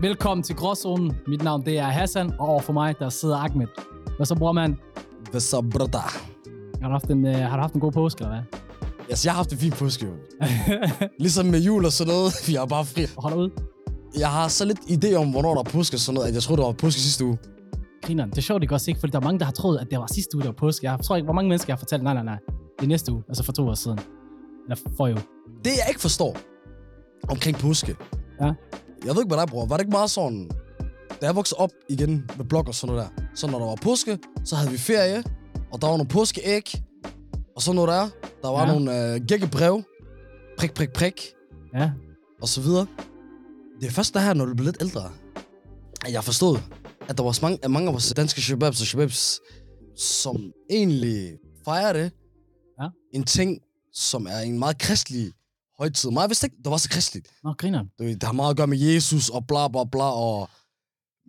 Velkommen til Gråzonen. Mit navn det er Hassan, og overfor mig der sidder Ahmed. Hvad så, bror mand? Hvad så, brother? Har du haft en, uh, har du haft en god påske, eller hvad? Altså, jeg har haft en fin påske, jo. Ligesom med jul og sådan noget. Vi har bare fri. Hold ud. Jeg har så lidt idé om, hvornår der er påske og sådan noget, at jeg troede, der var påske sidste uge. Grineren. Det er sjovt, det også ikke, fordi der er mange, der har troet, at det var sidste uge, der var påske. Jeg tror ikke, hvor mange mennesker jeg har fortalt, nej, nej, nej. Det er næste uge, altså for to år siden. Eller for jo. Det, jeg ikke forstår omkring påske. Ja. Jeg ved ikke, hvad der er, bror. Var det ikke meget sådan... Da jeg voksede op igen med blog og sådan noget der. Så når der var påske, så havde vi ferie. Og der var nogle påskeæg. Og sådan noget der. Der var Ja. nogle øh, gække brev. Prik, prik, prik. Ja. og så videre. Det er først der her, når du bliver lidt ældre, at jeg forstod, at der var så mange, at mange af vores danske shababs og shababs, som egentlig fejrer det. Ja. En ting, som er en meget kristelig højtid. Mig vidste ikke, det var så kristeligt. Nå, grineren. Du ved, Det har meget at gøre med Jesus og bla bla bla, og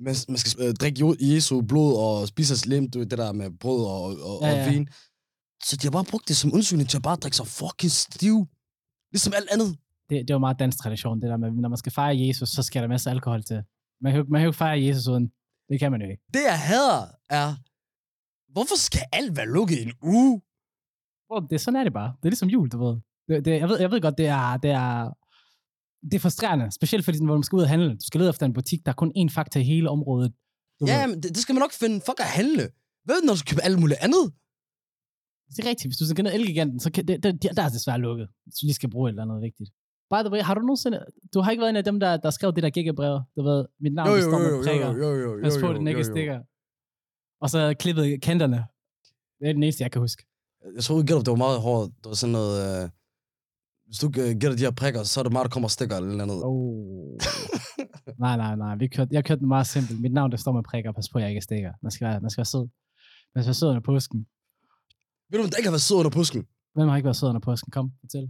man, man skal øh, drikke Jesu blod og spise hans lem, du det der med brød og, og, ja. og vin. Så de har bare brugt det som undskyldning til at bare drikke sig fucking stiv. Ligesom alt andet. Det, det jo meget dansk tradition, det der med, når man skal fejre Jesus, så skal der masser af alkohol til. Man kan, man kan jo fejre Jesus uden. Det kan man jo ikke. Det, jeg hader, er, hvorfor skal alt være lukket i en uge? Bro, det, sådan er det bare. Det er ligesom jul, du ved. Det, det, jeg, ved jeg ved godt, det er, det er, det er frustrerende. Specielt fordi, når man skal ud og handle. Du skal lede efter en butik, der er kun én faktor i hele området. Du Ja, men det, det skal man nok finde. Fuck at handle. Hvad når du skal købe alt muligt andet? Det er rigtigt. Hvis du skal i Elgiganten, så kan, det, det, der er det svært lukket. Hvis du lige skal bruge et eller andet vigtigt. By the way, har du nogensinde... Du har ikke været en af dem, der, der skrev det der giggabrev. Du ved, mit navn det står med prikker. jo, jo, jo, Pas på, det ikke stikker. Og så klippet kanterne. Det er den eneste, jeg kan huske. Jeg tror, gætter, det var meget hårdt. Det var sådan noget... Øh, hvis du gætter de her prikker, så er det meget, der kommer og stikker eller noget. Oh. nej, nej, nej. Vi kørte, jeg kørte den meget simpelt. Mit navn, det står med prikker. Pas på, jeg ikke stikker. Man skal være, man skal være sød. Man skal være sød under påsken. Ved du, hvem der ikke har været sød under påsken? Hvem har ikke været sød under påsken? Kom, fortæl.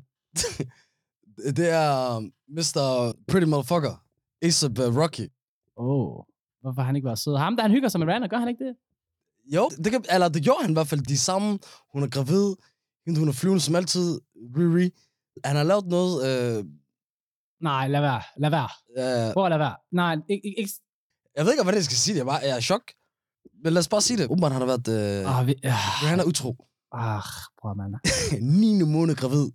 Det er Mr. Pretty Motherfucker. A$AP uh, Rocky. Oh. Hvorfor har han ikke været sød? Ham, der han hygger sig med Rihanna, gør han ikke det? Jo, det, kan, eller det gjorde han i hvert fald. De sammen. Hun er gravid. Hende, hun er flyvende som altid. Riri. Han har lavet noget... Øh, Nej, lad være. Lad være. øh, Prøv at lade være. Nej, ikke... ikke. Jeg ved ikke, hvordan jeg skal sige det. Jeg, er bare, jeg er i chok. Men lad os bare sige det. Åbenbart han har været... Øh, Ah, vi, ah, han er utro. Ah, bror, mand. 9. måned gravid.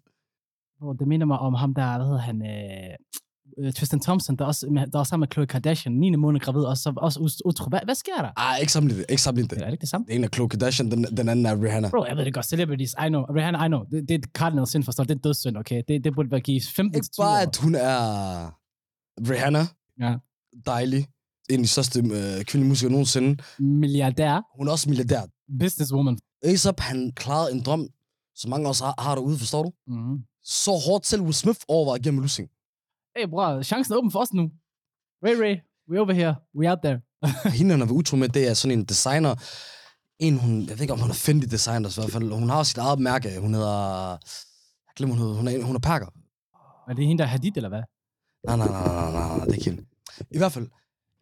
Bro, det minder mig om ham der, hvad hedder han, øh, øh, Tristan Thompson, der også, der også sammen med Khloe Kardashian, 9. måned gravid, og så også utro. Hvad, hvad sker der? Ej, ikke sammenligne det. Ikke sammenligne det. Er det ikke det samme? Den ene er Khloe Kardashian, den, den anden er Rihanna. Bro, jeg ved det godt. Celebrities, I know. Rihanna, I know. Det, det er cardinal sin forstår. Det er dødssynd, okay? Det, det burde være givet 15 Ikke bare, at hun er Rihanna. Ja. Dejlig. En af de største øh, kvindelige musikere nogensinde. milliardær, Hun er også milliardær. businesswoman. A$AP, han klarede en drøm, som mange også har, har derude, forstår du? Mm. Så hårdt selv Will Smith overvejer gennem losing. Hey, bror, chancen er åben for os nu. Ray Ray, we over here. We out there. Hende, han har været utro med, det er sådan en designer. En, hun, jeg ved ikke, om hun er Fendi designer, i hvert fald. Hun har sit eget mærke. Hun hedder... Jeg glemmer, hun hedder. Hun er, hun er perker. Er det hende, der er Hadid, eller hvad? Nej, nej, nej, nej, nej, nej, det er ikke hende. I hvert fald,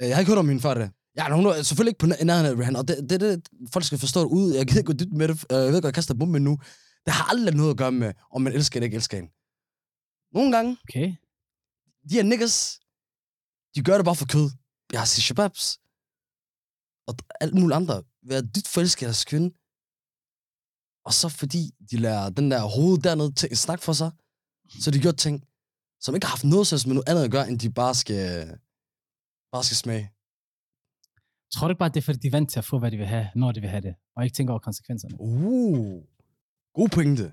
øh, jeg har ikke hørt om hende før det. Ja, hun er selvfølgelig ikke på nær- nærheden af Rihanna, og det, det, det, folk skal forstå det ud. Jeg gider ikke gå dybt med det. Øh, Jeg ved godt, jeg kaster bombe nu. Det har aldrig noget at gøre med, om man elsker eller ikke elsker hende. Nogle gange, Okay. de her niggas, de gør det bare for kød. Jeg har set shababs, og alt muligt andre, være dybt forelsket deres kvinde. Og så fordi de lader den der hoved dernede tæ- snakke for sig, så de gjort ting, som ikke har haft noget selv med noget andet at gøre, end de bare skal, bare skal smage. Tror du ikke bare, det er, fordi de er vant til at få, hvad de vil have, når de vil have det, og ikke tænker over konsekvenserne? Uh, god pointe.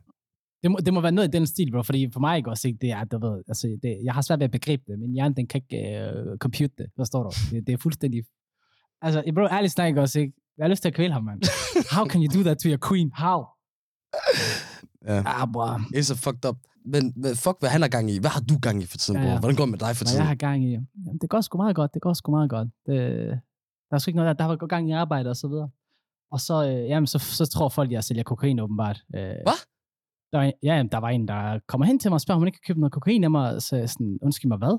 Det må, det må være noget i den stil, bro, fordi for mig ikke også, ikke, det er, du ved, altså, det, jeg har svært ved at begribe det, men hjernen, den kan ikke uh, compute det, forstår du? Det, det er fuldstændig... Altså, bro, ærligt snak også, ikke? Jeg har lyst til at kvæle ham, mand. How can you do that to your queen? How? Ja. Ah, bro. Ace er fucked up. Men, men fuck, hvad han har gang i. Hvad har du gang i for tiden, Ja, ja, ja. Hvordan går det med dig for Hvad tiden? jeg har gang i? Jamen, det går sgu meget godt, det går sgu meget godt. Det, der er sgu ikke noget der, der har været gang i arbejde og så videre. Og så, øh, jamen, så, så tror folk, jeg sælger kokain åbenbart. Øh, Hvad? Der var, en, ja, der var en, der kommer hen til mig og spørger, om han ikke kan købe noget kokain af mig. Så jeg sådan, undskyld mig, hvad?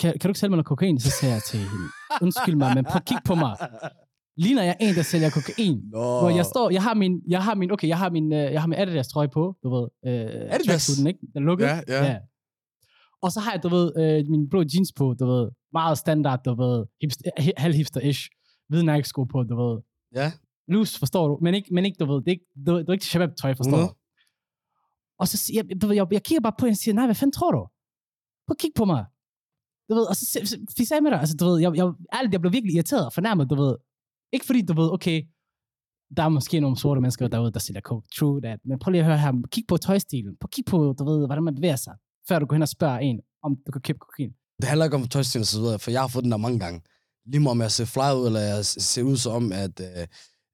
Kan, kan du ikke sælge mig noget kokain? Så siger jeg til hende, undskyld mig, men prøv at kigge på mig. Ligner jeg en, der sælger kokain? Nå. Hvor jeg står, jeg har min, jeg har min, okay, jeg har min, øh, jeg har min Adidas trøje på, du ved. Øh, Adidas? tracksuiten, ikke? Den er lukket. Ja, ja. Og så har jeg, du ved, øh, min blå jeans på, du ved, meget standard, du ved, hipster, halvhipster-ish, hvide Nike-sko på, du ved. Ja. Loose, forstår du? Men ikke, men ikke du ved, det er ikke, du, du er ikke shabab-tøj, forstår 100. du? Og så siger jeg, du ved, jeg, jeg kigger bare på hende og siger, nej, hvad fanden tror du? Prøv at kigge på mig. Du ved, og så siger- så- fik jeg med dig, altså du ved, jeg, jeg, ærligt, jeg blev virkelig irriteret og fornærmet, du ved. Ikke fordi, du ved, okay, der er måske nogle sorte mennesker derude, der sælger coke, true that, men prøv lige at høre her, kig på tøjstilen, prøv at kigge på, du ved, hvordan man bevæger sig, før du går hen og spørger en, om du kan købe kokain. Det handler ikke om tøjstil og så videre, for jeg har fået den der mange gange. Lige meget om jeg ser fly ud, eller jeg ser ud som om, at, øh,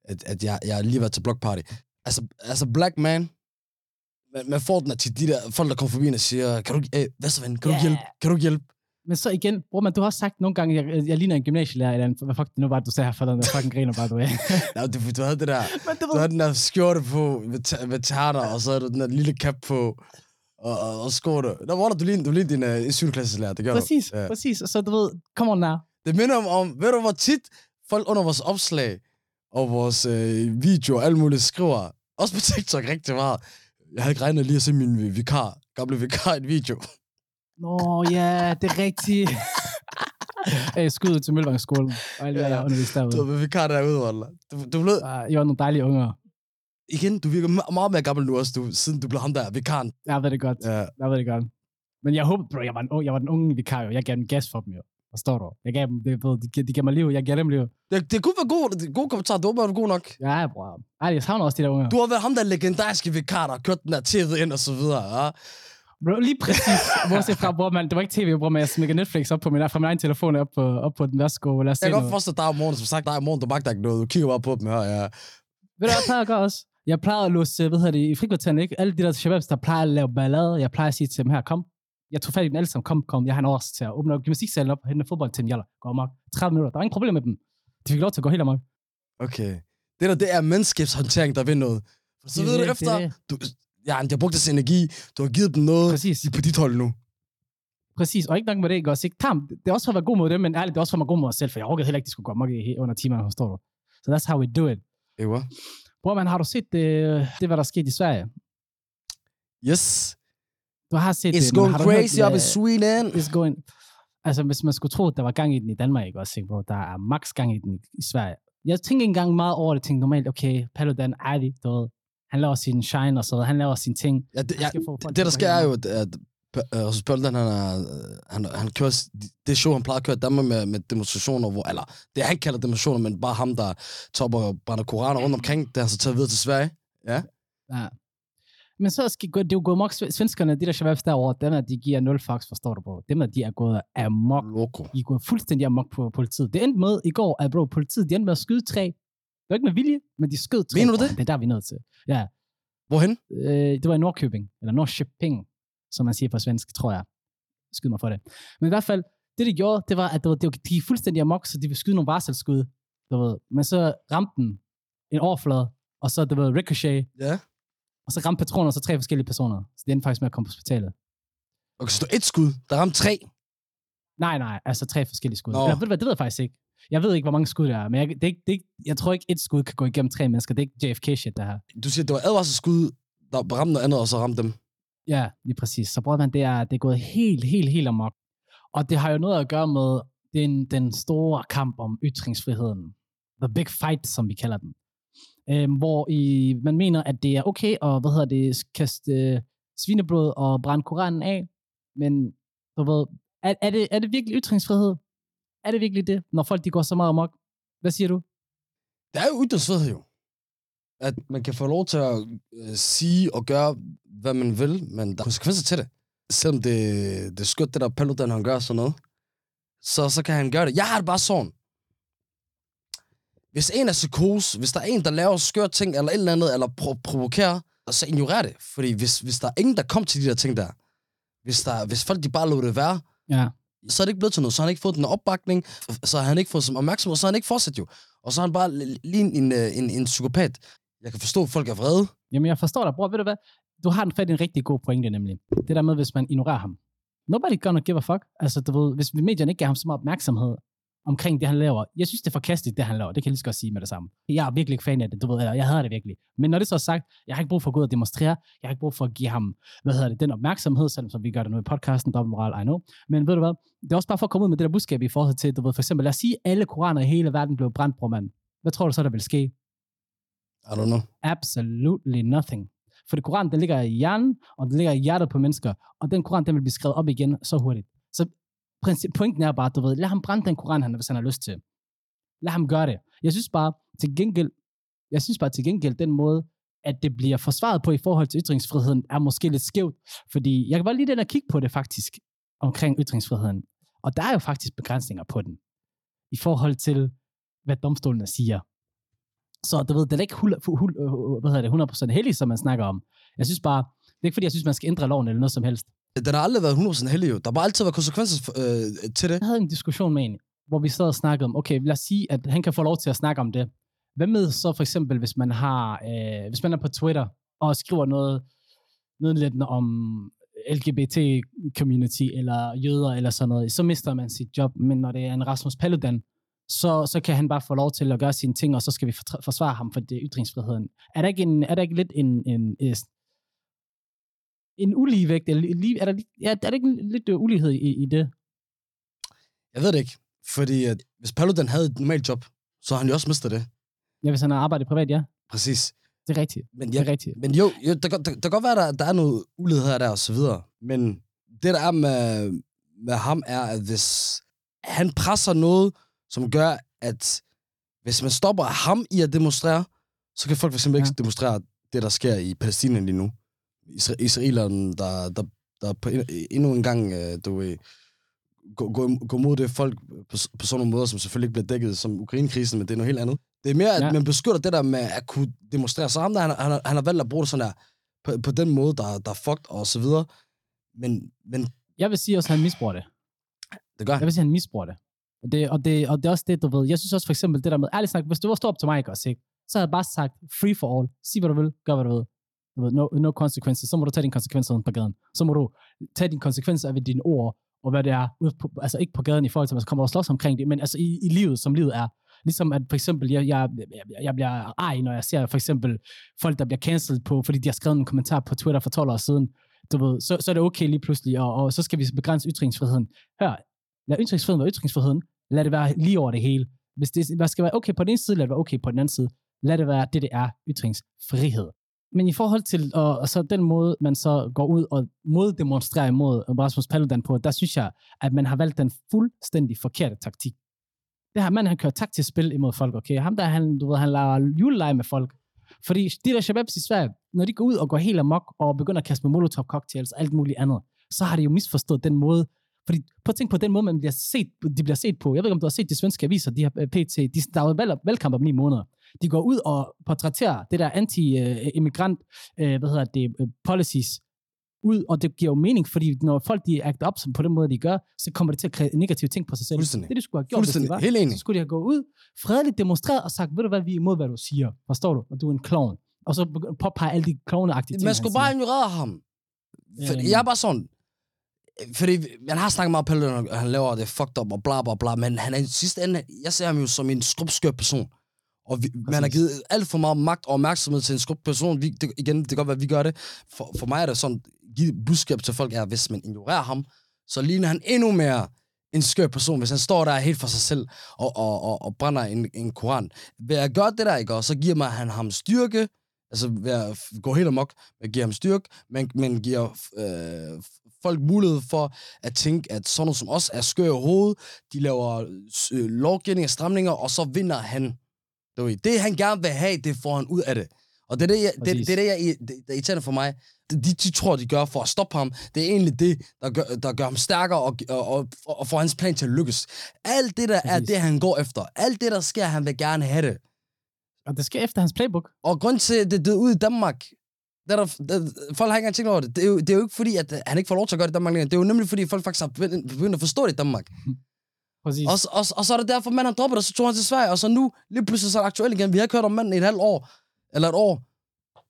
at, at jeg, jeg har lige været til block party. Altså, altså black man, man, man får den til de der folk, der kommer forbi og siger, kan du, hey, hvad så ven, kan du Ja. hjælpe? Kan du hjælpe? Men så igen, bror, man, du har sagt nogle gange, jeg, jeg ligner en gymnasielærer, eller en, hvad fuck det nu var, du sagde her forleden, jeg fucking griner bare, du er. Nej, du, du havde det der, du du havde den der skjorte på med, med tærter, og så havde du den der lille cap på, og, og, og. Der var der, du lignede, du lignede din uh, 7. klasselærer, det gør præcis, du. ja. præcis, og så du ved, come on now. Det minder om, om, ved du hvor tit folk under vores opslag og vores øh, video og alt muligt skriver, også på TikTok rigtig meget, jeg havde ikke regnet lige at se min vi- vikar, gamle vikar i en video. Nå ja, det er rigtigt. hey, skud ud til Mølvangsskolen, og alle jer, der Ja. underviste Du derude. var vikar derude, Wallah. Du, du blev, Uh, I var nogle dejlige unger. Igen, du virker me- meget mere gammel nu også, du, siden du blev ham der vikaren. Jeg ved det godt. Ja. Jeg ved det godt. Men jeg håber, bro, jeg var, en, jeg var den unge vikar, jo. Jeg gav dem gas for dem, jo. Forstår du? Jeg gav dem, det, ved, de, de gav mig liv, jeg gav dem liv. Det, det kunne være god, det, god kommentar, det var god nok. Ja, bror. Ej, jeg savner også de der unger. Du har været ham der legendariske vikar, der har kørt den der tv ind og så videre. Ja. Bro, lige præcis. Bortset fra, bror, man, det var ikke tv, bror, men jeg smækker Netflix op på min, fra min egen telefon op på, op på den. Lad os se Jeg kan godt forstå dig om morgenen, som sagt, dig om morgenen, du magter ikke noget. Du kigger bare på dem her, ja. Ved du, hvad jeg også? Jeg plejer at låse, hvad hedder det, i frikvarteren, ikke? Alle de der shababs, der plejer at lave ballade, jeg plejer at sige til dem her, kom. Jeg tog fat i dem alle sammen, kom, kom, jeg har en års til at åbne op gymnastiksalen op, hente fodbold til dem, jalla, gå amok. 30 minutter, der var ingen problem med dem. De fik lov til at gå helt amok. Okay. Det der, det er menneskeskabshåndtering, der vil noget. For så Det ved du det, efter, det er du, ja, de har brugt deres energi, du har givet dem noget, Præcis. de er på dit hold nu. Præcis, og ikke nok med det, ikke også? Ikke? Tam, det er også for at være god mod dem, men ærligt, det er også for at være god mod os selv, for jeg orkede heller ikke, de skulle gå amok under timerne, forstår du? Så so that's how we do it. Ewa. Bror, man, har du set det, det hvad der skete i Sverige? Yes. Du har set It's det, men going har du hørt, crazy up in øh, Sweden. It's going... Altså, hvis man skulle tro, at der var gang i den i Danmark, ikke også, bro? Der er max gang i den i, Sverige. Jeg tænker ikke engang meget over det. tænkte normalt, okay, Paludan, ærlig, du ved. Han laver sin shine og så. Han laver sine ting. Ja, det, ja, det, til der sker er jo, at, Rasmus Paludan, han, er, øh, han, han kører det show, han plejer at køre i Danmark med, med demonstrationer, hvor, eller det han kalder demonstrationer, men bare ham, der topper og brænder koraner rundt omkring, det har så taget videre til Sverige. Ja. Men så skal det er jo gået mok. Svenskerne, de der shababs derovre, dem er, de giver nul fax, forstår du, bro. Dem er, de er gået amok. Loco. De er gået fuldstændig amok på politiet. Det endte med i går, at bro, politiet, de endte med at skyde tre. Det var ikke med vilje, men de skød tre. Mener du det? Det er der, vi er nødt til. Ja. Hvorhen? Øh, det var i Nordkøbing, eller Nordkøbing, som man siger på svensk, tror jeg. Skyd mig for det. Men i hvert fald, det de gjorde, det var, at det var, det var, de gik fuldstændig amok, så de ville skyde nogle varselsskud. Du ved. Men så ramte den en overflade, og så det var ricochet, Ja. og så ramte patroner så tre forskellige personer. Så det endte faktisk med at komme på hospitalet. Okay, så du et skud, der ramte tre. Nej, nej, altså tre forskellige skud. Nå. Eller, ved du hvad, det ved jeg faktisk ikke. Jeg ved ikke, hvor mange skud der er, men jeg, det er ikke, det er ikke, jeg tror ikke, et skud kan gå igennem tre mennesker. Det er ikke JFK-shit, det her. Du siger, det var advarselsskud, der ramte noget andet, og så ramte dem. Ja, lige præcis. Så Broadband, det er, det er gået helt, helt, helt amok. Og det har jo noget at gøre med den, den store kamp om ytringsfriheden. The big fight, som vi kalder den. Øhm, hvor i, man mener, at det er okay at hvad hedder det, kaste øh, svineblod og brænde Koranen af. Men du ved, er, er, det, er det virkelig ytringsfrihed? Er det virkelig det, når folk de går så meget amok? Hvad siger du? Det er jo ytringsfrihed jo. At man kan få lov til at øh, sige og gøre, hvad man vil, men der er konsekvenser til det. Selvom det, det er skønt, det der Paludan, han gør sådan noget, så, så kan han gøre det. Jeg har det bare sådan. Hvis en er psykose, hvis der er en, der laver skør ting, eller et eller andet, eller pro- provokerer, så ignorer det. Fordi hvis, hvis der er ingen, der kom til de der ting der, hvis, der, hvis folk de bare lå det være, Ja. så er det ikke blevet til noget. Så har han ikke fået den opbakning, så har han ikke fået som opmærksomhed, så har han ikke fortsat jo. Og så er han bare li- lige en, en, en, en psykopat. Jeg kan forstå, at folk er vrede. Jamen, jeg forstår dig, bror. Ved du hvad? du har den fat i en rigtig god pointe nemlig. Det der med, hvis man ignorerer ham. Nobody gonna give a fuck. Altså, du ved, hvis medierne ikke giver ham så meget opmærksomhed omkring det, han laver. Jeg synes, det er forkasteligt, det han laver. Det kan jeg lige så godt sige med det samme. Jeg er virkelig ikke fan af det, du ved, eller jeg hader det virkelig. Men når det så er sagt, jeg har ikke brug for at gå ud og demonstrere. Jeg har ikke brug for at give ham, hvad hedder det, den opmærksomhed, selvom vi gør det nu i podcasten, dobbeltmoral, I know. Men ved du hvad, det er også bare for at komme ud med det der budskab i forhold til, du ved, for eksempel, lad os sige, alle koraner i hele verden blev brændt, bror mand. Hvad tror du så, der vil ske? I don't know. Absolutely nothing. For det koran, den ligger i hjernen, og den ligger i hjertet på mennesker, og den koran, den vil blive skrevet op igen så hurtigt. Så princi- pointen er bare, du ved, lad ham brænde den koran, han, hvis han har lyst til. Lad ham gøre det. Jeg synes bare, til gengæld, jeg synes bare til gengæld, den måde, at det bliver forsvaret på i forhold til ytringsfriheden, er måske lidt skævt. Fordi jeg kan bare lige den at kigge på det faktisk, omkring ytringsfriheden. Og der er jo faktisk begrænsninger på den. I forhold til, hvad domstolene siger. Så du ved, det er ikke hul, hul, øh, hvad hedder det, 100% heldig, som man snakker om. Jeg synes bare, det er ikke fordi, jeg synes, man skal ændre loven eller noget som helst. Den har aldrig været 100% heldig jo. Der har bare altid været konsekvenser øh, til det. Jeg havde en diskussion med en, hvor vi sad og snakkede om, okay, lad os sige, at han kan få lov til at snakke om det. Hvad med så for eksempel, hvis man har, øh, hvis man er på Twitter og skriver noget, noget lidt om LGBT-community eller jøder eller sådan noget, så mister man sit job. Men når det er en Rasmus Paludan, så, så kan han bare få lov til at gøre sine ting, og så skal vi forsvare ham for det ytringsfriheden. Er der ikke, en, er der ikke lidt en, en, en, en uligevægt? Eller lige, er, der, ja, er der ikke lidt ulighed i, i det? Jeg ved det ikke. Fordi at hvis Paludan havde et normalt job, så har han jo også mistet det. Ja, hvis han har arbejdet privat, ja. Præcis. Det er rigtigt. Men, det er rigtigt. men jo, jo der, der, der, kan godt være, der, der er noget ulighed der og så videre. Men det, der er med, med ham, er, at hvis han presser noget, som gør, at hvis man stopper ham i at demonstrere, så kan folk fx ja. ikke demonstrere det, der sker i Palæstina lige nu. Israelerne, der, der, der på endnu en gang, øh, du ved, gå, gå, gå mod det folk på, på sådan nogle måder, som selvfølgelig ikke bliver dækket som Ukraine-krisen, men det er noget helt andet. Det er mere, at ja. man beskytter det der med at kunne demonstrere. Så ham der, han, han, han har valgt at bruge det sådan der, på, på den måde, der, der er fucked og så videre. Men, men... Jeg vil sige også, at han misbruger det. Det gør Jeg vil sige, at han misbruger det. Og det, og, det, og det er også det, du ved. Jeg synes også for eksempel det der med, ærligt snak, hvis du var stå op til mig, ikke også, ikke? så havde jeg bare sagt, free for all. Sig, hvad du vil. Gør, hvad du vil. Du ved, no, no consequences. Så må du tage dine konsekvenser på gaden. Så må du tage dine konsekvenser af dine ord, og hvad det er, ude på, altså ikke på gaden i forhold til, at man kommer og slås omkring det, men altså i, i livet, som livet er. Ligesom at for eksempel, jeg, jeg, jeg bliver ej, når jeg ser for eksempel folk, der bliver cancelled på, fordi de har skrevet en kommentar på Twitter for 12 år siden, du ved, så, så er det okay lige pludselig, og, og så skal vi begrænse ytringsfriheden. Hør, lad ytringsfriheden være ytringsfriheden, lad det være lige over det hele. Hvis det hvad skal være okay på den ene side, lad det være okay på den anden side. Lad det være det, det er ytringsfrihed. Men i forhold til og, og så den måde, man så går ud og moddemonstrerer imod Rasmus Paludan på, der synes jeg, at man har valgt den fuldstændig forkerte taktik. Det her man han kører taktisk spil imod folk, okay? Ham der, han, du ved, han laver juleleje med folk. Fordi de der shababs i Sverige, når de går ud og går helt amok og begynder at kaste med molotov cocktails og alt muligt andet, så har de jo misforstået den måde, fordi prøv at tænke på den måde, man bliver set, de bliver set på. Jeg ved ikke, om du har set de svenske aviser, de har øh, PT, de, der er valg, valgkamp om ni måneder. De går ud og portrætterer det der anti-immigrant, øh, hvad hedder det, øh, policies, ud, og det giver jo mening, fordi når folk de act op på den måde, de gør, så kommer det til at kræve negative ting på sig selv. Det, de skulle have gjort, hvis de var, Helt enig. så skulle de have gået ud, fredeligt demonstreret og sagt, ved du hvad, vi er imod, hvad du siger. Forstår du? Og du er en klovn. Og så påpege alle de klovneagtige ting. Man skulle bare ignorere ham. For, jeg er bare sådan, fordi man har snakket meget om Paludan, og han laver det fucked up og bla bla bla, men han er i sidste ende, jeg ser ham jo som en skrubskør person. Og vi, man har givet alt for meget magt og opmærksomhed til en skrub person. Vi, det, igen, det kan godt være, at vi gør det. For, for mig er det sådan, give budskab til folk er, hvis man ignorerer ham, så ligner han endnu mere en skør person, hvis han står der helt for sig selv og, og, og, og brænder en, en koran. Ved at gøre det der, ikke, og så giver man han ham styrke, altså ved at gå helt amok, at give ham styrke, men, men giver øh, folk mulighed for at tænke, at sådan noget som os er skør i hovedet, de laver øh, lovgivning og stramninger, og så vinder han. Det han gerne vil have, det får han ud af det. Og det er det, jeg, det, det, er det, jeg, det, det irriterende for mig. De, de tror, de gør for at stoppe ham. Det er egentlig det, der gør, der gør ham stærkere og, og, og, og får hans plan til at lykkes. Alt det, der Præcis. er det, han går efter. Alt det, der sker, han vil gerne have det. Og det sker efter hans playbook. Og grund til, at det er ude i Danmark, det er der, det, folk har ikke engang tænkt over det. Det er, jo, det er jo ikke fordi, at han ikke får lov til at gøre det i Danmark længere. Det er jo nemlig fordi, folk faktisk har begyndt at forstå det i Danmark. Præcis. Og, og, og, så er det derfor, manden har droppet det, og så tog han til Sverige, og så nu, lige pludselig så er det aktuelt igen. Vi har ikke hørt om manden i et halvt år, eller et år.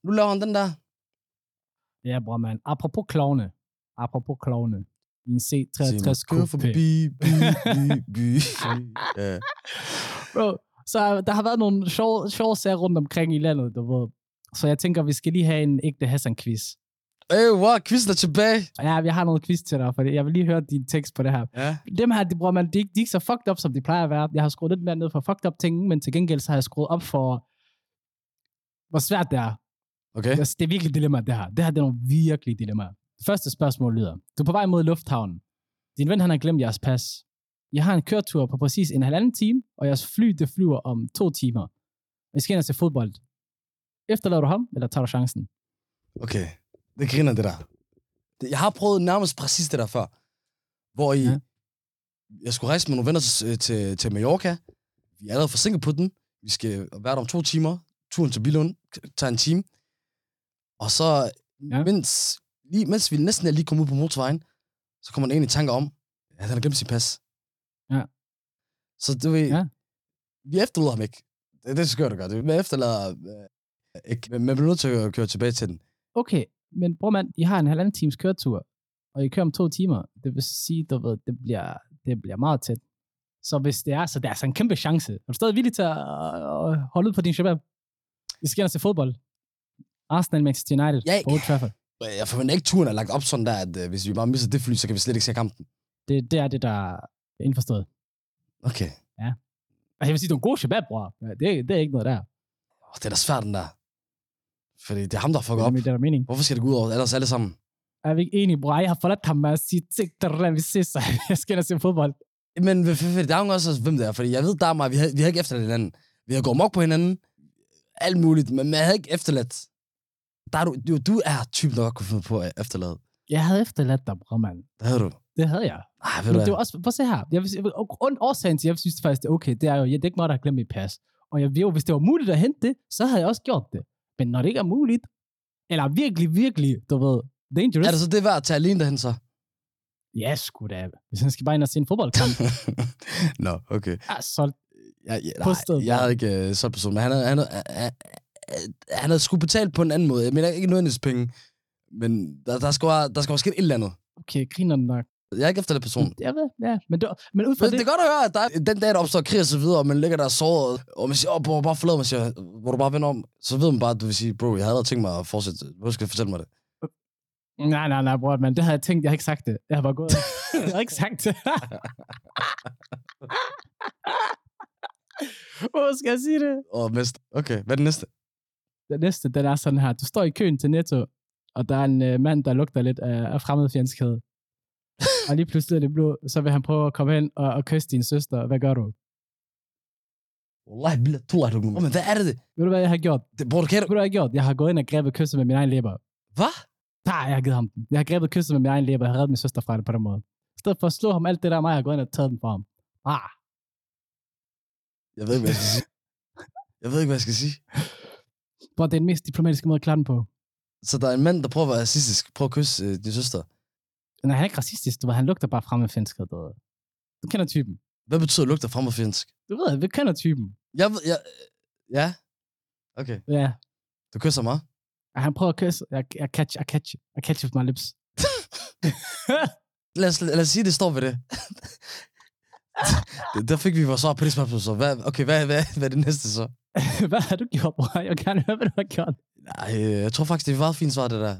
Nu laver han den der. Ja, bror, man. Apropos klovne. Apropos klovne. I en C63 Kør Coupe. forbi, by, by, by. Ja. Bro, så der har været nogle sjove, sjove sager rundt omkring i landet, du ved. Så jeg tænker, vi skal lige have en ægte Hassan-quiz. Hey, wow, quizzen er tilbage. Ja, vi har noget quiz til dig, for jeg vil lige høre din tekst på det her. Ja. Dem her, de, bror, man, de, ikke- de er ikke så fucked up, som de plejer at være. Jeg har skruet lidt mere ned for fucked up ting, men til gengæld så har jeg skruet op for, hvor svært det er. Okay. Det er, det er virkelig dilemma, det her. Det her det er nogle virkelige dilemmaer. Det første spørgsmål lyder, du er på vej mod lufthavnen. Din ven han har glemt jeres pas. Jeg har en køretur på præcis en halvanden time, og jeres fly det flyver om to timer. I skal ind og se fodbold. Efterlader du ham, eller tager du chancen? Okay. Det griner det der. Det- Jeg har prøvet nærmest præcis det der før. Hvor I... Ja. Jeg skulle rejse med nogle venner til, til, til Mallorca. Vi er allerede forsinket på den. Vi skal være der om to timer. Turen til Billund tager en time. Og så, Ja. mens, lige, mens vi næsten er lige kommet ud på motorvejen, så kommer der en i tanker om, at han har glemt sit pas. Ja. Så du ved, Ja. vi efterlader ham ikke. Det, det skal du gøre. Vi efterlader øh, ikke. Men man bliver nødt til at køre tilbage til den. Okay, men bror mand, I har en halvanden times køretur, og I kører om to timer. Det vil sige, du ved, det bliver, det bliver meget tæt. Så hvis det er, så det er altså en kæmpe chance. Er du stadig villig til at øh, holde ud på din shabab? Vi skal og se fodbold. Arsenal, Manchester United, Jeg- Old Trafford. Jeg forventer ikke, turen er lagt op sådan der, at øh, hvis vi bare misser det fly, så kan vi slet ikke se kampen. Det, det er det, der er indforstået. Okay. Og jeg vil sige, du er en god shabab, bror. Ja, det, det er ikke noget der. Oh, det er da svært, den der. Fordi det er ham, der fucker Det op. det er der mening. Hvorfor skal det gå ud over ellers alle sammen? Er vi ikke enige, bror? Jeg har forladt ham med at sige, "Tik, der vi ses, jeg skal ind og se fodbold. Men der er jo også, hvem det er. Fordi jeg ved, der er mig, vi har, vi har ikke efterladt hinanden. Vi har gået mok på hinanden. Alt muligt. Men jeg havde ikke efterladt. Der er du, du, du er typen, der godt kunne finde på at efterlade. Jeg havde efterladt dig, bror, mand. Det havde du. Det havde jeg. Ej, ved Men du det hvad? også, prøv at se her. Jeg vil, og årsagen til, at jeg synes faktisk, det er okay, det er jo, ja, det er ikke mig, der har glemt mit pas. Og jeg ved jo, hvis det var muligt at hente det, så havde jeg også gjort det. Men når det ikke er muligt, eller virkelig, virkelig, du ved, dangerous, Er det så det værd at tage alene derhen så? ja, sgu da. Hvis han skal bare ind og se en fodboldkamp, Nå, okay. ja, så Jeg, jeg, På nej, stedet. jeg havde ikke sådan en person, men han havde, han, havde, han, han havde skulle betalt på en anden måde. Jeg mener ikke nødvendigvis penge, men der, der, skal være, der skal være sket et eller andet. okay, griner nok. Jeg er ikke efter den person. Jeg ved, ja. Men, det, men ud fra Men det, det er godt at høre, at der er, den dag, der opstår krig og så videre, og man ligger der såret, og man siger, åh, oh, bare forlad mig, siger, hvor du bare vender om, så ved man bare, at du vil sige, bro, jeg havde allerede tænkt mig at fortsætte. Hvorfor skal du fortælle mig det? nej, nej, nej, bror, men det havde jeg tænkt, jeg har ikke sagt det. Jeg har bare gået. jeg har ikke sagt det. Hvor skal jeg sige det? Og næste. Okay, hvad er det næste? Den næste, den er sådan her. Du står i køen til Netto, og der er en øh, mand, der lugter lidt af, af fremmedfjendskhed. Og lige pludselig er det blå, så vil han prøve at komme hen og, og kysse din søster. Hvad gør du? Wallahi, billah, tullah, du. Men hvad er det? Ved du, hvad jeg har gjort? det bro, kan Ved du, hvad jeg har gjort? Jeg har gået ind og grebet kysset med min egen læber. Hvad? Der, jeg har givet ham den. Jeg har grebet kysset med min egen læber. Jeg har reddet min søster fra det på den måde. I stedet for at slå ham alt det der, mig har gået ind og taget den fra ham. Ah, Jeg ved ikke, hvad jeg skal sige. Jeg ved ikke, hvad jeg skal sige. hvor det er den mest diplomatiske måde at klare den på. Så der er en mand, der prøver at være racistisk, prøver at kysse øh, din søster. Nej, han er ikke racistisk. Du ved, han lugter bare fremmedfjendskhed. Du, ved. du kender typen. Hvad betyder lugter fremmedfjendsk? Du ved, vi kender typen. Jeg ved, jeg... Ja. Okay. Ja, Du kysser mig. Og han prøver at kysse. Jeg, jeg catch, I catch, I catch with my lips. Lad os, lad os sige, det står ved det. Der fik vi vores svar på det spørgsmål, så hvad, okay, hvad, hvad, hvad er det næste så? hvad har du gjort, bror? Jeg vil gerne høre, hvad du har gjort. Nej, jeg tror faktisk, det er et fint svar, det der.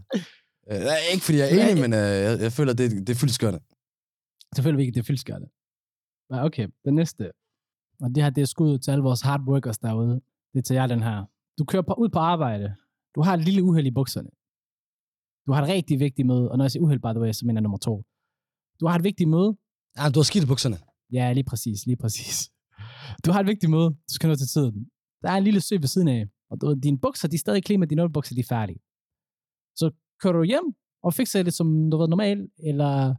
Øh, nej, ikke fordi jeg er enig, men øh, jeg, jeg føler, det, det er fyldskørende. Selvfølgelig ikke, det er fyldskørende. Ja, okay, den næste. Og det her, det er skud til alle vores hard workers derude. Det er til jer, den her. Du kører på, ud på arbejde. Du har et lille uheld i bukserne. Du har et rigtig vigtigt møde, og når jeg siger uheld, by the way, så mener jeg nummer to. Du har et vigtigt møde. Ja, du har skidt i bukserne. Ja, lige præcis, lige præcis. Du har et vigtigt møde. Du skal nå til tiden. Der er en lille sø ved siden af, og du, dine bukser, de er stadig clean, men dine underbukser, de er færdige. Så kører du hjem og fikser det som du ved, normalt, eller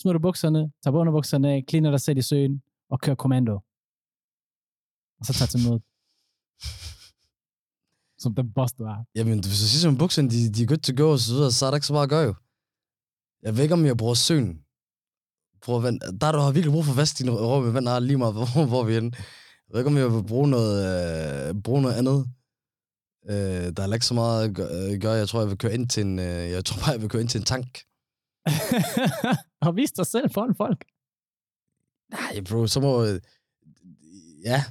smider du bukserne, tager på underbukserne, cleaner dig selv i søen, og kører kommando. Og så tager til mødet. Som den boss, du er. Jamen, hvis du siger som bukserne, de, de er good to go, og så videre, så er der ikke så meget at gøre jo. Jeg ved ikke, om jeg bruger søen. At vent. Der du har virkelig brug for at vaske dine røv med vand, lige meget, hvor, hvor vi er henne. Jeg ved ikke, om jeg vil bruge noget, øh, bruge noget andet. Øh, der er ikke så meget at øh, gøre. Jeg tror, jeg vil køre ind til en, øh, jeg tror bare, jeg vil køre ind til en tank. og vis dig selv foran folk. Nej, bro, så må... øh, Ja,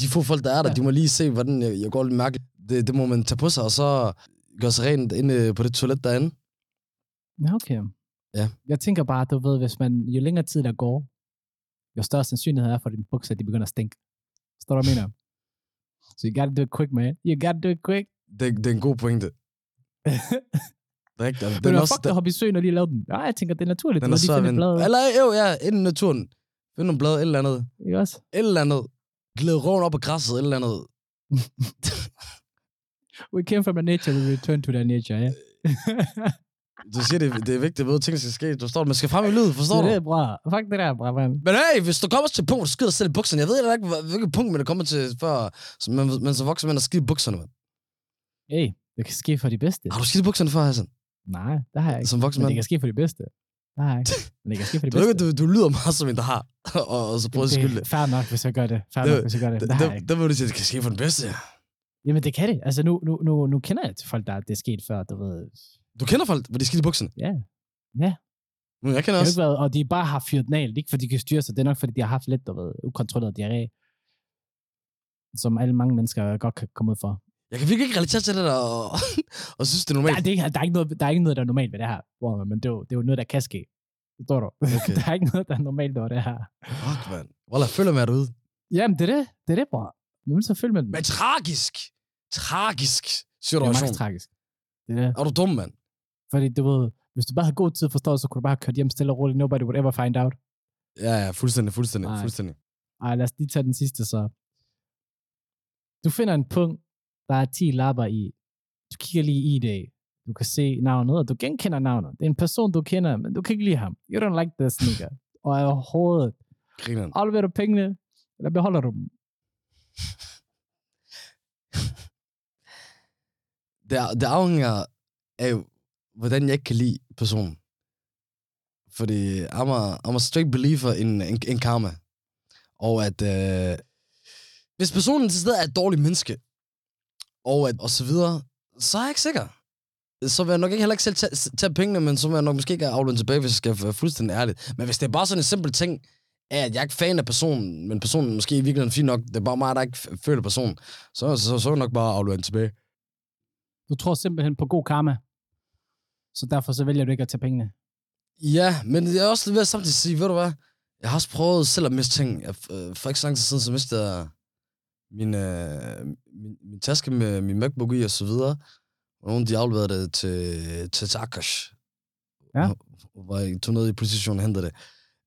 de få folk, der er der, Ja. de må lige se, hvordan jeg, jeg går lidt mærkeligt. Det, det må man tage på sig, og så gøre sig rent inde på det toilet derinde. Ja, okay. Ja. Jeg tænker bare, du ved, hvis man, jo længere tid der går, jo større sandsynlighed er for, at dine bukser, de begynder at stinke. Forstår du, mener? So you gotta do it quick, man. You gotta do it quick. Det, det er en god pointe. Er rigtigt. Men Den er er også, fuck, der hoppe i søen og lige lave den. Nej, jeg tænker, det er naturligt. den er finder vinde. bladet. Eller jo, ja, ind i naturen. Find nogle blade, et eller andet. Ikke også? Et eller andet. Glæde roven op af græsset, et eller andet. We came from the nature, we return to the nature, ja. Du siger, det, det er vigtigt, at ting skal ske. Du forstår, man skal frem i lyd, forstår det du? er bra. Fuck det der, bra, mand. Men hey, hvis du kommer til et punkt, hvor du skider selv i bukserne, jeg ved heller ikke, hvilket punkt man er kommet til før, man, man så vokser man og skider i bukserne. Man. Hey, det kan ske for de bedste. Har du skidt i bukserne før, Hassan? Nej, det har jeg ikke. Som voksen mand? det kan ske for de bedste. Det. Men det kan ske for de bedste. du, du lyder meget som en, der har, og, og så prøver at skylde det fair nok, hvis jeg gør det. Fair Det- nok, hvis jeg gør det. det. Det der vil du sige, at det kan ske for den bedste. Jamen, det kan det. Altså, nu, nu, nu, nu kender jeg til folk, der det er sket før, du ved. Du kender folk, hvor de skidt i bukserne. Ja. Ja. Men jeg kender også. været, og de bare har fyret er ikke, fordi de kan styre sig. Det er nok, fordi de har haft lidt, du ved, ukontrolleret diarré. Som alle mange mennesker godt kan komme ud for. Jeg kan virkelig ikke relatere til det der, og, og synes, det er Der, normalt. er- det er, der, er ikke noget, der er ikke noget, der er normalt ved det her. Wow, men det er, jo, det er jo noget, der kan ske. Forstår du? Okay. der er ikke noget, der er normalt over det her. Fuck, mand. Wallah, føler mig derude. Jamen, det er det. Det er det, bror. Vil så følge med den. Men tragisk. Tragisk det er situation. max tragisk. Det er det. Er du dum, mand? Fordi du ved, hvis du bare havde god tid forstår, så kunne du bare have kørt hjem stille og roligt. Nobody would ever find out. Ja, ja, fuldstændig, fuldstændig, Nej. fuldstændig. Ej, lad os lige tage den sidste så. Du finder en punkt, der er 10 lapper i. Du kigger lige i det. Du kan se navnet, og du genkender navnet. Det er en person, du kender, men du kan ikke lide ham. You don't like this nigga. Og overhovedet. Grineren. Afleverer du pengene, eller beholder du dem? Det, er- det afhænger af, hvordan jeg ikke kan lide personen. Fordi I'm a, I'm a straight believer in, in, in karma. Og at øh, hvis personen til stedet er et dårligt menneske, og, at, og så videre, så er jeg ikke sikker. Så vil jeg nok ikke heller ikke selv tage, tage pengene, men så vil jeg nok måske ikke aflønne tilbage, hvis jeg skal være fuldstændig ærlig. Men hvis det er bare sådan en simpel ting, af at jeg er ikke fan af personen, men personen måske i virkeligheden fint nok, det er bare mig, der ikke føler personen, så, så, så er jeg nok bare aflønne tilbage. Du tror simpelthen på god karma. Så derfor så vælger du ikke at tage pengene. Ja, men jeg er også ved at samtidig sige, ved du hvad, jeg har også prøvet selv at miste ting. Jeg, øh, for ikke så lang tid siden, så mistede jeg min, øh, min, min taske med min MacBook i og så videre. Og nogen, de afleverede det til, til, til Akash. Ja. Hvor jeg tog ned i politistationen og hentede det.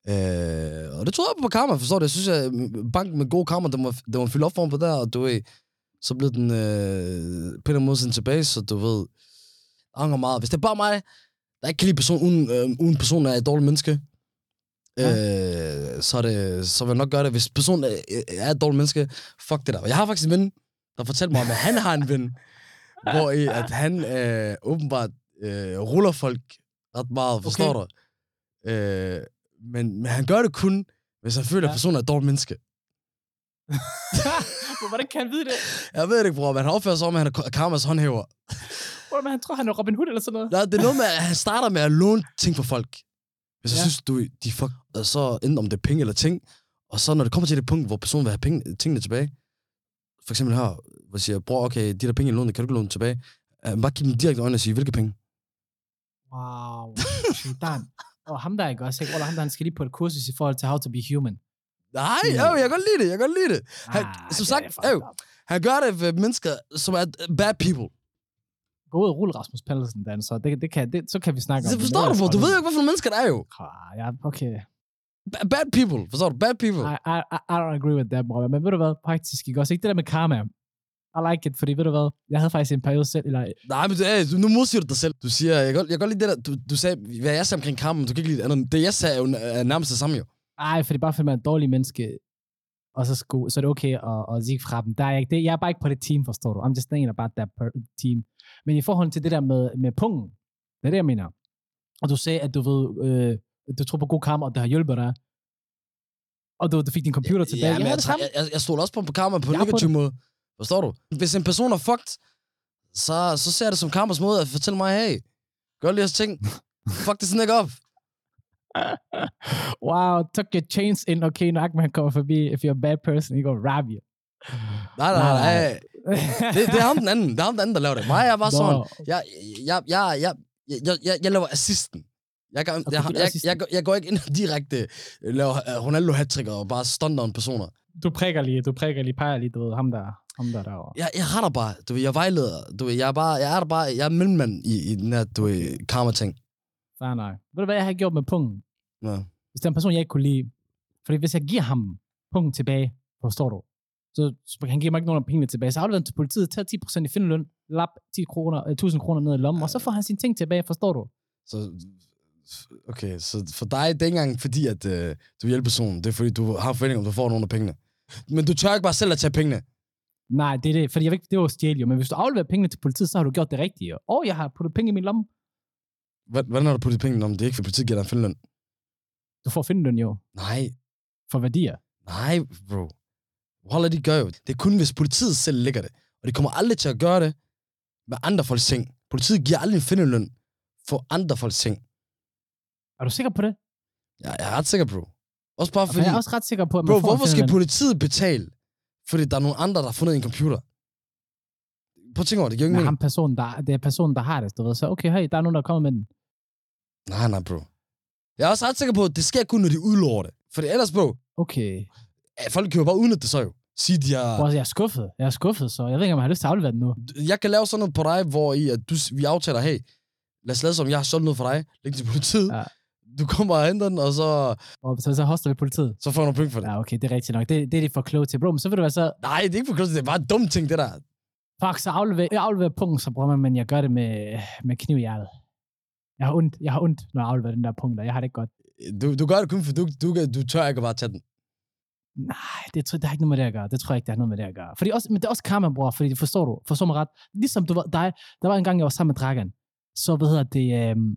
Øh, og det tror jeg på karma, forstår du? Jeg synes, at banken med god karma, den må, den må fylde op for på der, og du ved, så blev den øh, på en måde sendt tilbage, så du ved, angrer meget. Hvis det er bare mig, der ikke kan lide person, uden, øh, uden personen er et dårligt menneske, øh, så, er det, så vil jeg nok gøre det. Hvis personen er, er et dårligt menneske, fuck det der. Jeg har faktisk en ven, der fortalte mig om, at han har en ven, hvor i, at han øh, åbenbart øh, ruller folk ret meget, forstår Okay. du? Øh, men, men han gør det kun, hvis han føler, at Ja. personen er et dårligt menneske. Men Hvordan kan han vide det? Jeg ved det ikke, bror, men han opfører sig om, at han er karmas håndhæver. Hvor man, han tror, han er Robin Hood eller sådan noget. Nej, det er noget med, at han starter med at låne ting fra folk. Hvis jeg Ja. synes, du, de fuck, så enten om det er penge eller ting, og så når det kommer til det punkt, hvor personen vil have penge, tingene tilbage, for eksempel her, hvor jeg siger, bror, okay, de der penge, jeg lånte, kan du ikke låne tilbage? Uh, bare give dem direkte øjnene og sige, hvilke penge? Wow. Shaitan. Og ham der, ikke også? Ikke? Eller ham der, han skal lige på et kursus i forhold til how to be human. Nej, Mm. jeg kan godt lide det, jeg kan godt lide det. Han, Ah, som det sagt, øv, han gør det ved mennesker, som er bad people. Gå ud og rulle Rasmus Pallesen, Dan, så, det, det kan, det, så kan vi snakke om Det det. forstår du, du ved jo ikke, hvad for nogle mennesker der er jo. Ah, ja, okay. Ba- Bad people, forstår du? Bad people. I, I, I I don't agree with that, bror. Men ved du hvad, praktisk, ikke også? Ikke det der med karma. I like it, fordi ved du hvad, jeg havde faktisk en periode selv, eller Nej, men du, nu modsiger du dig selv. Du siger, jeg kan, jeg kan godt lide det der, du, du sagde, hvad jeg sagde omkring kampen, du kan ikke lide det andet. Det jeg sagde er jo er nærmest det samme jo. Ej, fordi bare fordi man er et dårligt menneske, og så, skulle, så er det okay at, at sige fra dem. Der er jeg, ikke, det, jeg er bare ikke på det team, forstår du. I'm just thinking about that team. Men i forhold til det der med, med pungen, det er det, jeg mener. Og du sagde, at du ved, øh, du tror på god karma, og det har hjulpet dig. Og du, du fik din computer tilbage. Ja, men det jeg, samme. jeg, jeg, jeg stoler også på, på karma på en Jeg negativ måde. Forstår du? Hvis en person er fucked, så, så ser jeg det som Karmas måde at fortælle mig, hey, gør lige jeres ting. Fuck this nigga op. wow, took your chains in. Okay, når Ahmed kommer forbi, if you're a bad person, he gonna rob you. Nej, nej, nej. Det, det er ham den anden. Det er ham den anden, der laver det. Mig, jeg var sådan. Jeg, jeg, jeg, jeg, jeg, jeg, jeg laver assisten. Jeg, gør, Okay, jeg, er jeg, jeg, jeg, går ikke ind og direkte laver øh, ronaldo hat og bare stunter en personer. Du prikker lige, du prikker lige, peger lige, du ved, ham der, ham der derovre. Jeg, jeg retter bare, du ved, jeg vejleder, du ved, jeg er bare, jeg er der bare, jeg er mellemmand i, i den her, du ved, karma-ting. Fair nok. Ved du, hvad jeg har gjort med punkten? Ja. Hvis der er en person, jeg ikke kunne lide. Fordi hvis jeg giver ham punkten tilbage, forstår du? Så, så han giver mig ikke nogen af pengene tilbage. Så afleverer han til politiet, tager 10% i findeløn, lap 10 kroner, øh, 1000 kroner ned i lommen, og så får han sine ting tilbage, forstår du? Så, okay, så for dig, det er ikke engang fordi, at øh, du hjælper personen. Det er fordi, du har forventning om, du får nogle af pengene. Men du tør ikke bare selv at tage pengene. Nej, det er det, fordi jeg ved ikke, det var stjæl jo, men hvis du afleverer pengene til politiet, så har du gjort det rigtige. Og jeg har puttet penge i min lomme. Hvordan har du puttet pengene om? Det er ikke, for politiet giver dig en findeløn. Du får findeløn jo, Nej, for værdier. nej, bro. Wallah, de gør jo. Det er kun, hvis politiet selv lægger det. Og de kommer aldrig til at gøre det med andre folks ting. Politiet giver aldrig en findeløn for andre folks ting. Er du sikker på det? Jeg, jeg er ret sikker, bro. Også bare For fordi... jeg er også ret sikker på, at man Bro, får hvorfor skal politiet betale? Fordi der er nogle andre, der har fundet en computer. Prøv at tænke over det. Det giver Men ham personen, der, det er personen, der har det, du ved. Så okay, hey, der er nogen, der kommer med den. Nej, nej, bro. Jeg er også ret sikker på, at det sker kun, når de udlover det. Fordi ellers, bro, Okay. folk kan jo bare udnytte det så jo. Sige, de har... Bro, jeg er skuffet. Jeg er skuffet, så jeg ved ikke, om jeg har lyst til at aflevere den nu. Jeg kan lave sådan noget på dig, hvor i, at du, vi aftaler, hey, lad os lade som, jeg har solgt noget for dig. Læg det til politiet. Ja. Du kommer og henter den, og så, Og så, så hoster vi politiet. så får du nogle penge for det. Ja, okay, det er rigtigt nok. Det, det er de for kloge til. Bro, men så vil du være så... Nej, det er ikke for klogt. Det er bare en dum ting, det der. Fuck, så aflever, jeg afleverer punkt, så bruger man, men jeg gør det med, med kniv i hjertet. Jeg har ondt, jeg har ondt, når jeg afleverer den der punkt, og jeg har det ikke godt. Du, du gør det kun, for du, du, du tør ikke at bare tage den. Nej, det, tror- det har ikke noget med det at gøre. Det tror jeg ikke, det har noget med det at gøre. Fordi også, men det er også karma, bror, fordi forstår du, forstår mig ret. Ligesom du var, dig, der var en gang, jeg var sammen med Dragan. Så, hvad hedder det, øhm,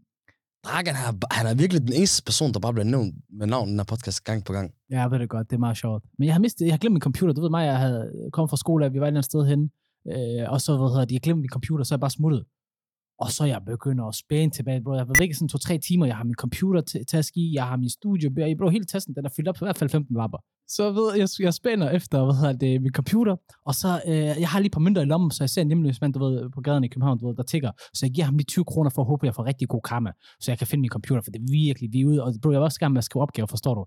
Dragan, han er, han er virkelig den eneste person, der bare bliver nævnt med navn i den her podcast gang på gang. Ja, jeg ved det godt. Det er meget sjovt. Men jeg har mistet, jeg har glemt min computer. Du ved mig, jeg havde kommet fra skole, at vi var et eller andet sted hen. Øh, og så, hvad hedder det, jeg glemte min computer, så er jeg bare smuttet. Og så jeg begynder at spænde tilbage, bro. Jeg har været væk i sådan to-tre timer. Jeg har min computer til i, jeg har min studio. Jeg, bro. Hele tasken, den er fyldt op på i hvert fald 15 lapper. Så ved jeg, jeg spænder efter, hvad hedder det, min computer. Og så, øh, jeg har lige et par mønter i lommen, så jeg ser en hjemløs mand, du ved, på gaden i København, du ved, der tigger. Så jeg giver ham lige 20 kroner for at håbe, at jeg får rigtig god karma, så jeg kan finde min computer, for det er virkelig, vi er ude. Og bro, jeg var også gerne med at skrive opgaver, forstår du?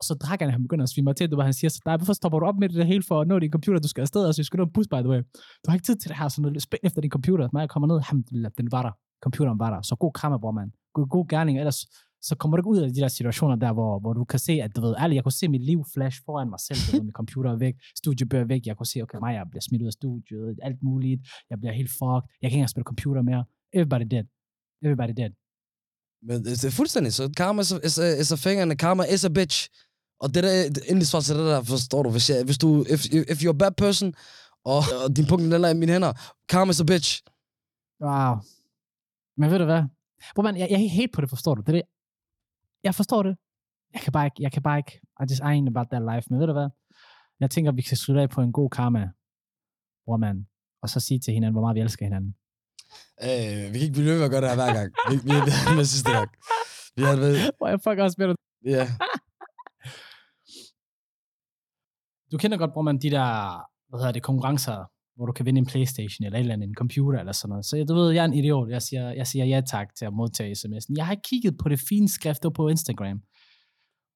Og så drak han, han begynder at svime mig til, du han siger, så dig, hvorfor stopper du op med det hele for at nå din computer, du skal afsted, og så jeg skal nå en bus, by the way. Du har ikke tid til det her, så noget spænd efter din computer. Når jeg kommer ned, alhamdulillah, den var der. Computeren var der. Så god krammer, bror, mand. God, god gerning, ellers så kommer du ikke ud af de der situationer der, hvor, hvor du kan se, at du ved, ærligt, jeg kunne se mit liv flash foran mig selv, du ved, min computer er væk, studiebøger væk, jeg kunne se, okay, mig, jeg bliver smidt ud af studiet, alt muligt, jeg bliver helt fucked, jeg kan ikke engang spille computer mere. Everybody dead. Everybody dead. Men øh, det er fuldstændig, så karma is a, is a, is a thing, and karma is a bitch. Og det der, endelig svar til det der, forstår du, hvis, jeg, hvis du, if, if you're a bad person, og, og din punkt den er i mine hænder, karma is a bitch. Wow. Men ved du hvad? Bro, man, jeg, jeg er helt på det, forstår du? Det er det. Jeg forstår det. Jeg kan bare ikke, jeg kan bare ikke, I just ain't about that life. Men ved du hvad? Jeg tænker, vi skal slutte af på en god karma, bror man. Og så sige til hinanden, hvor meget vi elsker hinanden. Øh, vi kan ikke blive ved med at gøre det her hver gang. Vi, vi, vi har det med sidste gang. Vi har det med, Hvor jeg fuck også med dig. ja. Du kender godt, bror man, de der, hvad hedder det, konkurrencer, hvor du kan vinde en Playstation eller et eller andet, en computer eller sådan noget. Så du ved, jeg er en idiot. Jeg siger, jeg siger ja tak til at modtage sms'en. Jeg har ikke kigget på det fine skrift på Instagram.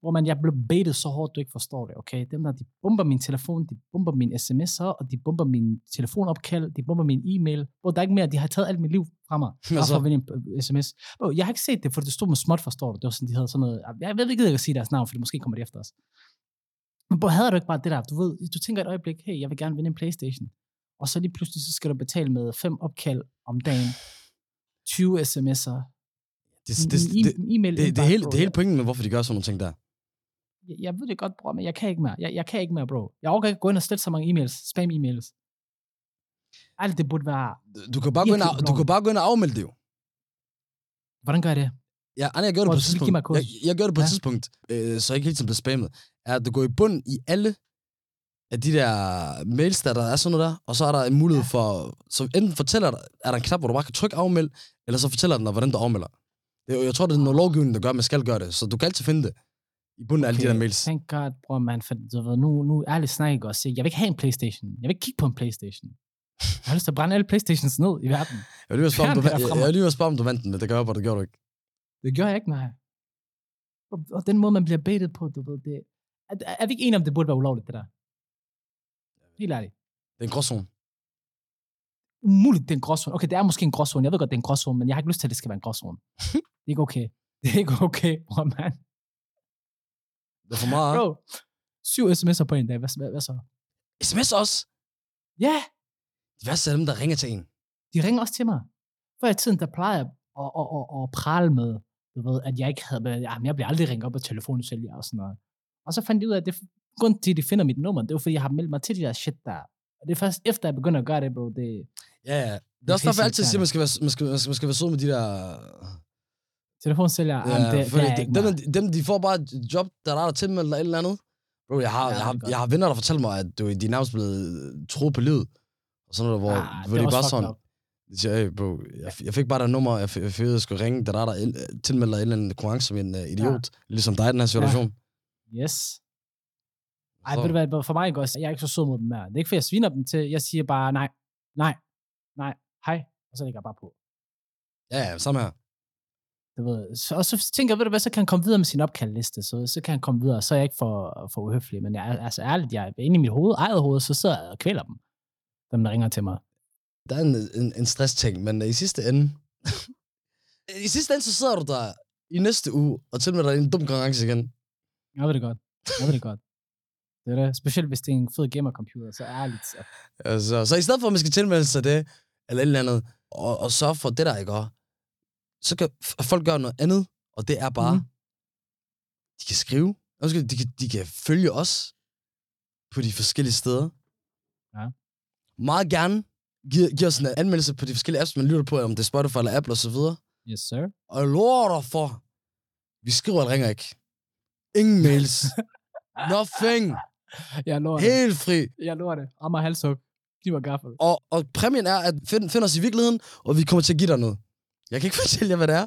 Hvor man, jeg blev baitet så hårdt, du ikke forstår det, okay? Dem der, de bomber min telefon, de bomber mine sms'er, og de bomber min telefonopkald, de bomber min e-mail. Hvor der er ikke mere, de har taget alt mit liv fra mig. Hvad Bare så? for at vinde en øh, sms. Bro, jeg har ikke set det, for det stod med småt, forstår du? Det var sådan, de havde sådan noget... Jeg ved ikke, jeg kan sige deres navn, for måske kommer de efter os. Men bro, havde du ikke bare det der? Du ved, du tænker et øjeblik, hey, jeg vil gerne vinde en Playstation. Og så lige pludselig, så skal du betale med fem opkald om dagen, 20 sms'er, Det, det, det, e-mail. det, det, er hele, det hele pointen med, hvorfor de gør sådan nogle ting der. Jeg, jeg ved det godt, bror, men jeg kan ikke mere. Jeg, jeg kan ikke mere, bro. Jeg overgår ikke gå ind og slette så mange e-mails, spam-e-mails. Alt det burde være... Du kan bare gå ind og, du kan bare gå ind og afmelde det jo. Hvordan gør jeg det? Ja, Anna, jeg gjorde det på et tidspunkt. Jeg, jeg gjorde det på et Ja. tidspunkt, øh, så jeg ikke hele tiden blev spammet. Er at du går i bund i alle af de der mails, der, der er sådan noget der, og så er der en mulighed Ja. for, så enten fortæller der, er der en knap, hvor du bare kan trykke afmeld, eller så fortæller den dig, hvordan du afmelder. Er- jeg tror, det er noget lovgivning, der gør, at man skal gøre det, så du kan altid finde det i bunden af alle de der mails. Thank God, bror, man, for du ved, nu, nu ærligt snakker også. Jeg vil ikke have en Playstation. Jeg vil ikke kigge på en Playstation. Jeg har lyst til at brænde alle Playstations ned i verden. Jeg vil lige spørge, om du, jeg, jeg, lige spørge, om du vandt den, men det gør jeg, det gjorde du ikke. Det gør jeg ikke, nej. Og, den måde, man bliver baitet på, du ved, det... Er, er vi ikke enige om, det burde være ulovligt, det der? Helt ærligt. Det er en gråzone. Umuligt, det er en gråzone. Okay, det er måske en gråzone. Jeg ved godt, det er en gråzone, men jeg har ikke lyst til, at det skal være en gråzone. det er ikke okay. Det er ikke okay, bror, man. Det er for meget. Bro, syv sms'er på en dag. Hvad, hvad, hvad så? SMS også. Ja, yeah, De værste er dem, der ringer til en. de ringer også til mig. Før i tiden, der plejer jeg at, at, at, at prale med, du ved, at jeg ikke havde, jamen, jeg bliver aldrig ringet op af telefonsælger og sådan noget. Og så fandt jeg ud af, at det, grund til, at de finder mit nummer, det var, fordi jeg har meldt mig til de der shit der. Og det er først efter, jeg begynder at gøre det, bro. Det, Ja, ja. Det er også derfor, jeg altid siger, pisseirriterende. man skal, være, man, skal, man, skal, man skal være sød med de der... telefonsælger, Ja, jamen, det, det er de- ikke dem, dem, de får bare et job, der er der tilmeldt eller et eller andet. Bro, jeg har, Ja, jeg, det har, jeg har venner, der fortæller mig, at du, de er nærmest blevet troet på livet. Og sådan noget, hvor, Ah, hvor det det er også bare sådan, up. de siger, hey, bro, jeg, jeg fik bare der nummer, jeg jeg fik, jeg skulle ringe, da der er der el- tilmeldt dig en eller anden konkurrence som en uh, idiot. Ja. Ligesom dig i den her situation. Yes. Ej, Så- ved du hvad, for mig også, jeg er ikke så sød mod dem mere. Det er ikke, fordi jeg sviner dem til, jeg siger bare nej, nej, nej, hej, og så lægger jeg bare på. Ja, ja, samme her. Du ved, så, og så tænker jeg, ved du hvad, så kan han komme videre med sin opkaldliste, så, så kan han komme videre, så er jeg ikke for, for uhøflig, men jeg, er- altså ærligt, jeg er inde i mit hoved, eget hoved, så sidder jeg og kvæler dem, dem der ringer til mig. Der er en, en, en stress-ting, men uh, i sidste ende... I sidste ende, så sidder du der i næste uge og tilmelder dig en dum konkurrence igen. Jeg ved det godt, jeg ved det godt. Det er det. Specielt hvis det er en fed gamer-computer, så ærligt. Så. Altså, så i stedet for, at man skal tilmelde sig det, eller et eller andet, og, og sørge for det, der ikke er, så kan folk gøre noget andet, og det er bare, mm. de kan skrive, undskyld, de kan, de kan følge os på de forskellige steder. Ja. Meget gerne giv, giv os en anmeldelse på de forskellige apps, man lytter på, om det er Spotify eller Apple og så videre. Yes, sir. Og jeg lover dig for, vi skriver og ringer ikke. Ingen mails. Nothing. Jeg lover det. Helt fri. Jeg lover det. Ammer halshug. Kniv og gaffel. Og, og præmien er at find, find os i virkeligheden, og vi kommer til at give dig noget. Jeg kan ikke fortælle jer, hvad det er,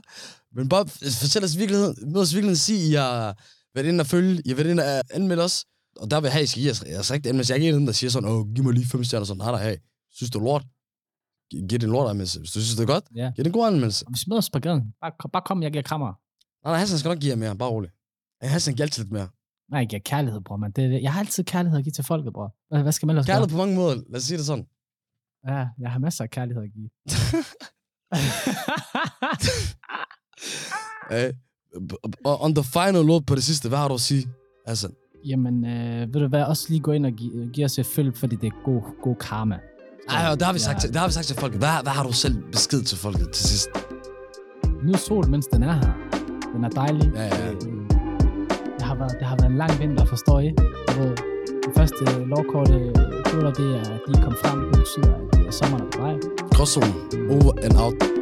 men bare fortæl os virkeligheden, mød os virkeligheden, sig, I har været inde og følge, I har været inde og anmelde os, og der vil jeg have, I skal give os jeres rigtige anmeldelse. Jeg er ikke en af dem, der siger sådan, åh, giv mig lige fem stjerner, sådan, nej, nej, hey, synes du er lort? Gi- Giv det en lort anmeldelse. Hvis du synes, det er godt, Ja. giv det en god anmeldelse. Og vi smider os på gaden. Bare, bare kom, jeg giver krammer. Nej, nej, Hassan skal nok give jer mere, bare rolig. Hassan giver altid lidt mere. Nej, jeg giver kærlighed, bror, man. Det, er det. jeg har altid kærlighed at give til folket, bror. Hvad, skal man ellers? Kærlighed på mange måder, lad os sige det sådan. Ja, jeg har masser af kærlighed at give. Og on the final note på det sidste, hvad har du at sige, Hassan? Jamen, øh, ved du hvad, også lige gå ind og give, give os et følg, fordi det er god, god karma. Ej, og der har vi sagt, Ja. der har vi sagt til folket. Hvad, hvad har du selv besked til folket til sidst? Nu er sol, mens den er her. Den er dejlig. Ja, ja. Øh, Det har været, det har været en lang vinter, forstår I? Du ved, de første lovkorte føler, det er, at de er kommet frem. Det betyder, at sommeren er på vej. Gråzone. Over and out.